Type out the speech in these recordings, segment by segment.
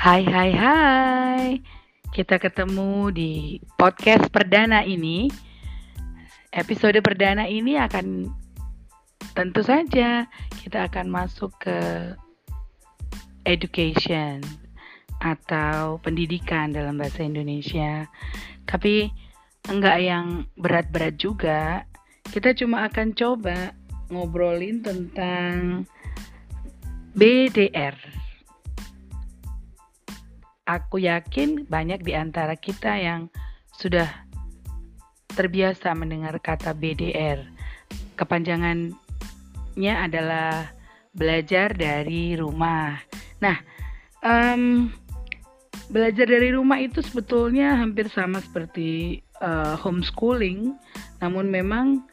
Hai hai hai. Kita ketemu di podcast perdana ini. Episode perdana ini akan Tentu saja kita akan masuk ke Education Atau pendidikan dalam bahasa Indonesia. Tapi enggak yang berat-berat juga. Kita cuma akan coba ngobrolin tentang BDR. Aku yakin banyak di antara kita yang sudah terbiasa mendengar kata BDR. Kepanjangannya adalah belajar dari rumah. Nah, um, belajar dari rumah itu sebetulnya hampir sama seperti uh, homeschooling, namun memang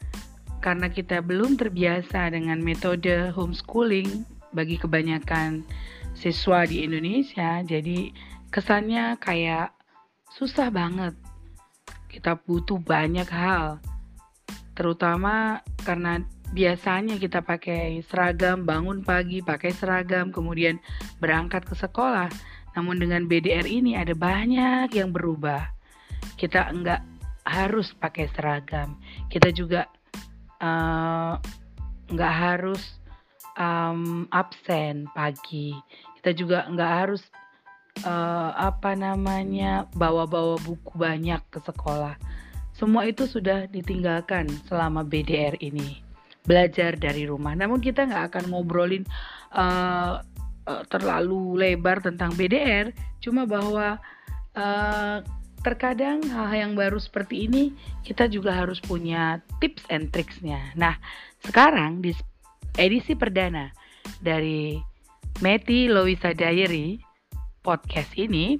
karena kita belum terbiasa dengan metode homeschooling bagi kebanyakan siswa di Indonesia, jadi kesannya kayak susah banget. Kita butuh banyak hal, terutama karena biasanya kita pakai seragam, bangun pagi pakai seragam, kemudian berangkat ke sekolah. Namun dengan BDR ini ada banyak yang berubah. Kita enggak harus pakai seragam. Kita juga uh, nggak harus um, absen pagi. Kita juga nggak harus uh, apa namanya bawa-bawa buku banyak ke sekolah. Semua itu sudah ditinggalkan selama BDR ini. Belajar dari rumah. Namun kita nggak akan ngobrolin uh, uh, terlalu lebar tentang BDR. Cuma bahwa uh, terkadang hal yang baru seperti ini kita juga harus punya tips and tricksnya. Nah, sekarang di edisi perdana dari Meti Loisa Diary podcast ini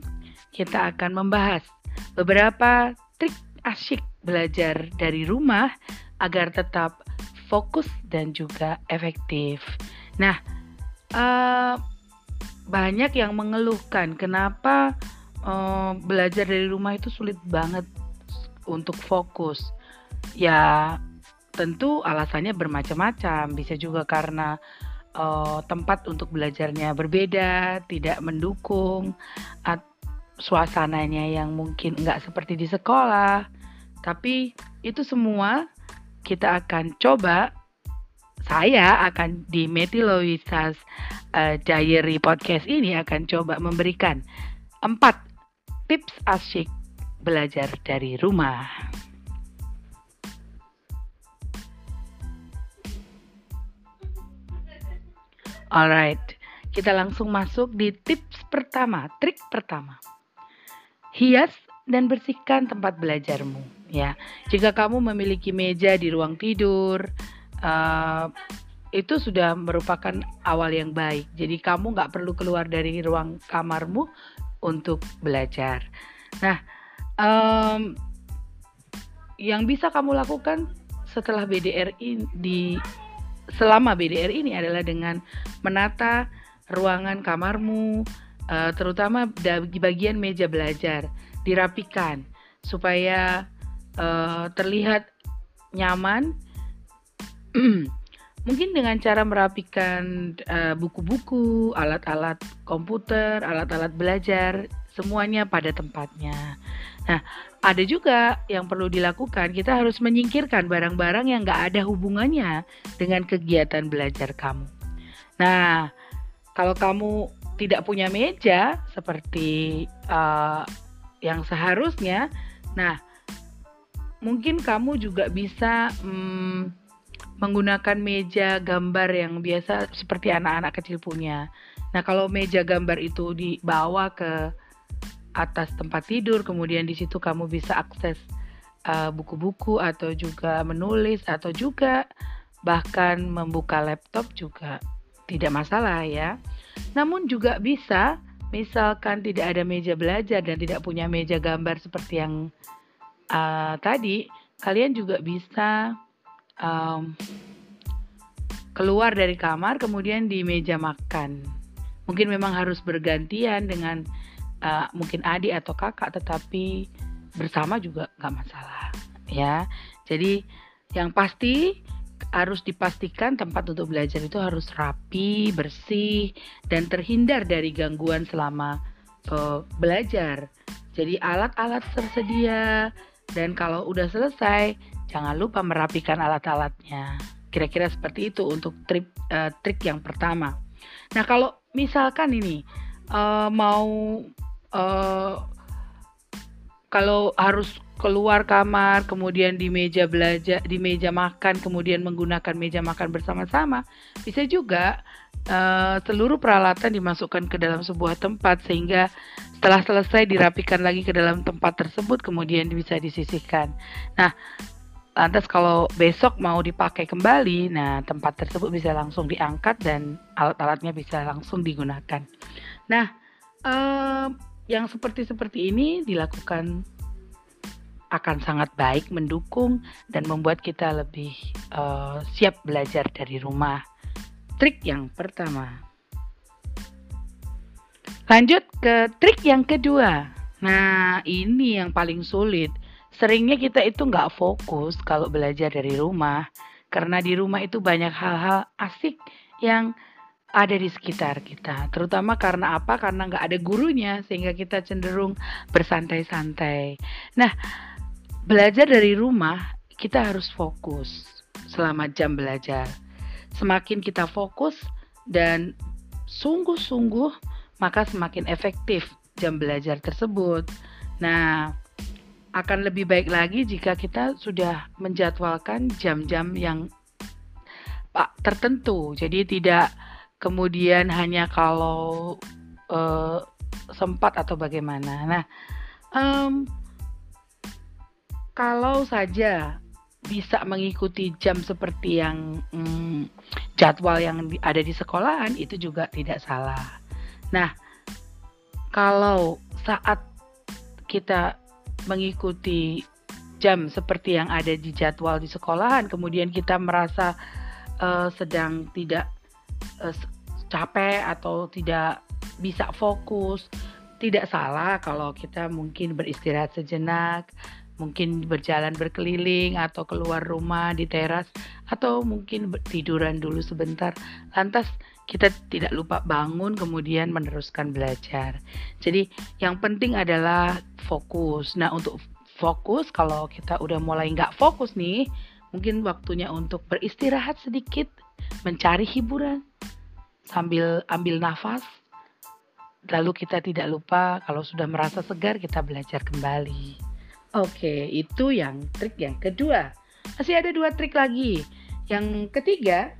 kita akan membahas beberapa trik asyik belajar dari rumah agar tetap fokus dan juga efektif. Nah, uh, banyak yang mengeluhkan kenapa uh, belajar dari rumah itu sulit banget untuk fokus. Ya, tentu alasannya bermacam-macam. Bisa juga karena uh, tempat untuk belajarnya berbeda, tidak mendukung, at suasananya yang mungkin nggak seperti di sekolah. Tapi itu semua kita akan coba. Saya akan di Metiloisas uh, Diary Podcast ini akan coba memberikan empat tips asyik belajar dari rumah. Alright, kita langsung masuk di tips pertama, trik pertama. Hias dan bersihkan tempat belajarmu. Ya, jika kamu memiliki meja di ruang tidur, uh, itu sudah merupakan awal yang baik. Jadi kamu nggak perlu keluar dari ruang kamarmu untuk belajar. Nah, um, yang bisa kamu lakukan setelah BDR ini di selama BDR ini adalah dengan menata ruangan kamarmu, uh, terutama di bagian meja belajar, dirapikan supaya uh, terlihat nyaman. Mungkin dengan cara merapikan eh, buku-buku, uh, alat-alat komputer, alat-alat belajar, semuanya pada tempatnya. Nah, ada juga yang perlu dilakukan, kita harus menyingkirkan barang-barang yang nggak ada hubungannya dengan kegiatan belajar kamu. Nah, kalau kamu tidak punya meja seperti uh, yang seharusnya, nah mungkin kamu juga bisa hmm, menggunakan meja gambar yang biasa seperti anak-anak kecil punya. Nah, kalau meja gambar itu dibawa ke atas tempat tidur, kemudian di situ kamu bisa akses uh, buku-buku uh, atau juga menulis atau juga bahkan membuka laptop juga tidak masalah ya. Namun juga bisa misalkan tidak ada meja belajar dan tidak punya meja gambar seperti yang uh, tadi, kalian juga bisa um, keluar dari kamar kemudian di meja makan. Mungkin memang harus bergantian dengan uh, mungkin adik atau kakak, tetapi bersama juga nggak masalah, ya. Jadi yang pasti harus dipastikan tempat untuk belajar itu harus rapi, bersih, dan terhindar dari gangguan selama uh, belajar. Jadi alat-alat tersedia dan kalau udah selesai jangan lupa merapikan alat-alatnya. Kira-kira seperti itu untuk trik uh, trik yang pertama. Nah kalau misalkan ini uh, mau uh, kalau harus keluar kamar, kemudian di meja belajar, di meja makan, kemudian menggunakan meja makan bersama-sama, bisa juga uh, seluruh peralatan dimasukkan ke dalam sebuah tempat sehingga setelah selesai dirapikan lagi ke dalam tempat tersebut, kemudian bisa disisihkan. Nah, lantas kalau besok mau dipakai kembali, nah tempat tersebut bisa langsung diangkat dan alat-alatnya bisa langsung digunakan. Nah, uh, yang seperti seperti ini dilakukan akan sangat baik mendukung dan membuat kita lebih uh, siap belajar dari rumah. Trik yang pertama. Lanjut ke trik yang kedua. Nah, ini yang paling sulit. Seringnya kita itu nggak fokus kalau belajar dari rumah. Karena di rumah itu banyak hal-hal asik yang ada di sekitar kita. Terutama karena apa? Karena nggak ada gurunya sehingga kita cenderung bersantai-santai. Nah, Belajar dari rumah, kita harus fokus selama jam belajar. Semakin kita fokus dan sungguh-sungguh, maka semakin efektif jam belajar tersebut. Nah, akan lebih baik lagi jika kita sudah menjadwalkan jam-jam yang pak tertentu. Jadi tidak kemudian hanya kalau uh, sempat atau bagaimana. Nah, um, kalau saja bisa mengikuti jam seperti yang hmm, jadwal yang ada di sekolahan itu juga tidak salah. Nah, kalau saat kita mengikuti jam seperti yang ada di jadwal di sekolahan, kemudian kita merasa uh, sedang tidak uh, capek atau tidak bisa fokus, tidak salah kalau kita mungkin beristirahat sejenak, mungkin berjalan berkeliling atau keluar rumah di teras atau mungkin tiduran dulu sebentar. Lantas kita tidak lupa bangun kemudian meneruskan belajar. Jadi yang penting adalah fokus. Nah untuk fokus kalau kita udah mulai nggak fokus nih mungkin waktunya untuk beristirahat sedikit mencari hiburan sambil ambil nafas lalu kita tidak lupa kalau sudah merasa segar kita belajar kembali Oke, itu yang trik yang kedua. Masih ada dua trik lagi. Yang ketiga,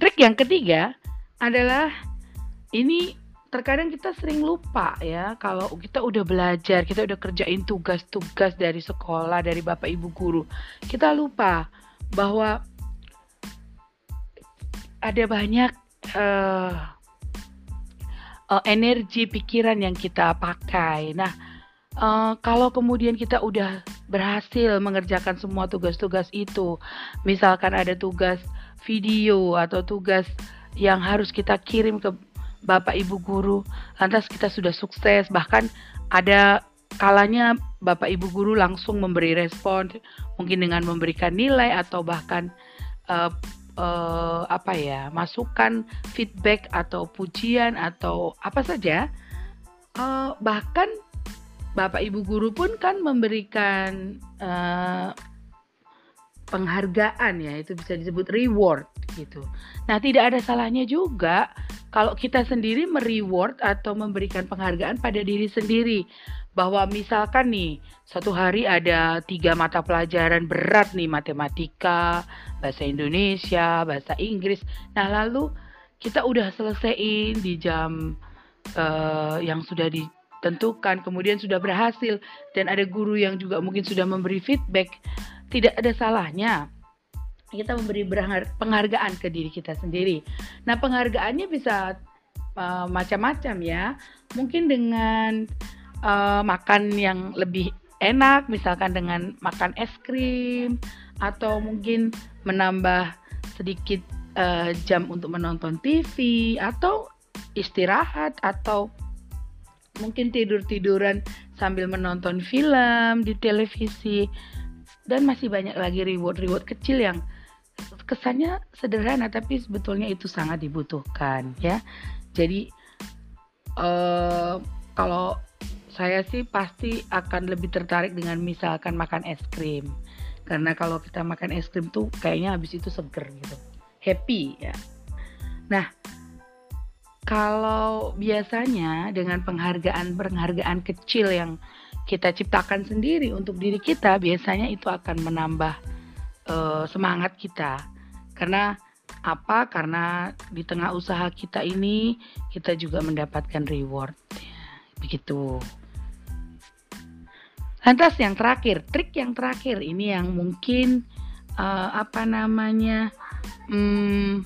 trik yang ketiga adalah ini terkadang kita sering lupa ya kalau kita udah belajar, kita udah kerjain tugas-tugas dari sekolah, dari bapak ibu guru. Kita lupa bahwa ada banyak uh, uh, energi pikiran yang kita pakai. Nah, uh, kalau kemudian kita udah berhasil mengerjakan semua tugas-tugas itu, misalkan ada tugas video atau tugas yang harus kita kirim ke Bapak Ibu guru, lantas kita sudah sukses, bahkan ada kalanya Bapak Ibu guru langsung memberi respon, mungkin dengan memberikan nilai atau bahkan uh, apa ya, masukan feedback atau pujian atau apa saja, uh, bahkan Bapak Ibu guru pun kan memberikan uh, penghargaan ya, itu bisa disebut reward gitu. Nah, tidak ada salahnya juga kalau kita sendiri mereward atau memberikan penghargaan pada diri sendiri. Bahwa misalkan nih, satu hari ada tiga mata pelajaran berat nih, matematika, bahasa Indonesia, bahasa Inggris. Nah, lalu kita udah selesaiin di jam uh, yang sudah di tentukan kemudian sudah berhasil dan ada guru yang juga mungkin sudah memberi feedback tidak ada salahnya kita memberi penghargaan ke diri kita sendiri nah penghargaannya bisa uh, macam-macam ya mungkin dengan uh, makan yang lebih enak misalkan dengan makan es krim atau mungkin menambah sedikit uh, jam untuk menonton TV atau istirahat atau mungkin tidur-tiduran sambil menonton film di televisi dan masih banyak lagi reward-reward kecil yang kesannya sederhana tapi sebetulnya itu sangat dibutuhkan ya. Jadi uh, kalau saya sih pasti akan lebih tertarik dengan misalkan makan es krim. Karena kalau kita makan es krim tuh kayaknya habis itu seger gitu. Happy ya. Nah kalau biasanya dengan penghargaan-penghargaan kecil yang kita ciptakan sendiri untuk diri kita biasanya itu akan menambah uh, semangat kita. Karena apa? Karena di tengah usaha kita ini kita juga mendapatkan reward begitu lantas yang terakhir trik yang terakhir ini yang mungkin uh, apa namanya hmm,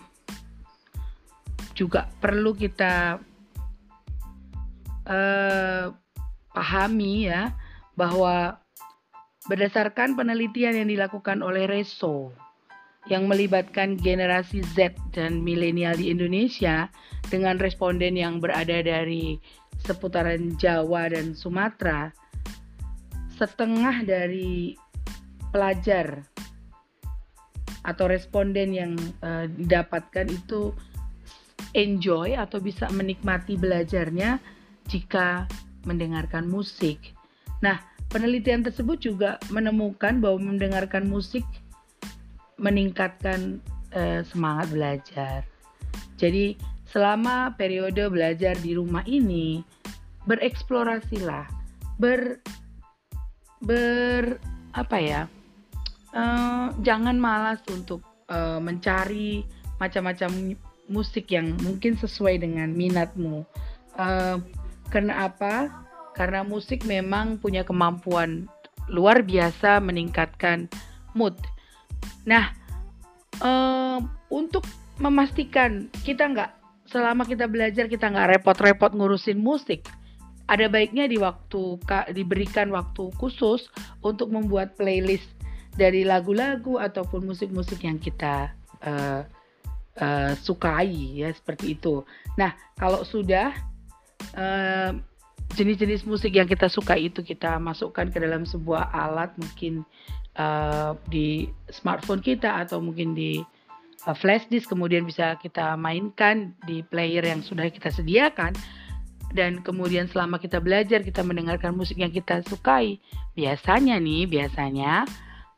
juga perlu kita uh, pahami ya bahwa berdasarkan penelitian yang dilakukan oleh Reso yang melibatkan generasi Z dan milenial di Indonesia dengan responden yang berada dari seputaran Jawa dan Sumatera, setengah dari pelajar atau responden yang uh, didapatkan itu enjoy atau bisa menikmati belajarnya jika mendengarkan musik. Nah, penelitian tersebut juga menemukan bahwa mendengarkan musik meningkatkan uh, semangat belajar. Jadi selama periode belajar di rumah ini bereksplorasilah, ber ber apa ya? Uh, jangan malas untuk uh, mencari macam-macam musik yang mungkin sesuai dengan minatmu. Uh, karena apa? Karena musik memang punya kemampuan luar biasa meningkatkan mood Nah, um, untuk memastikan kita nggak selama kita belajar kita nggak repot-repot ngurusin musik, ada baiknya di waktu diberikan waktu khusus untuk membuat playlist dari lagu-lagu ataupun musik-musik yang kita uh, uh, sukai ya seperti itu. Nah kalau sudah uh, jenis-jenis musik yang kita suka itu kita masukkan ke dalam sebuah alat mungkin uh, di smartphone kita atau mungkin di uh, flash disk kemudian bisa kita mainkan di player yang sudah kita sediakan dan kemudian selama kita belajar kita mendengarkan musik yang kita sukai biasanya nih biasanya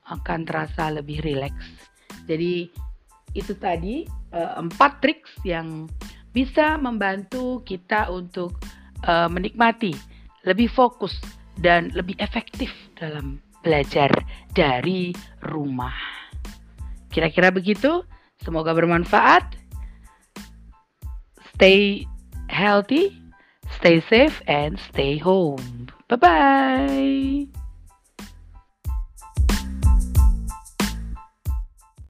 akan terasa lebih rileks jadi itu tadi uh, empat triks yang bisa membantu kita untuk uh, menikmati lebih fokus dan lebih efektif dalam belajar dari rumah. Kira-kira begitu. Semoga bermanfaat. Stay healthy, stay safe, and stay home. Bye bye.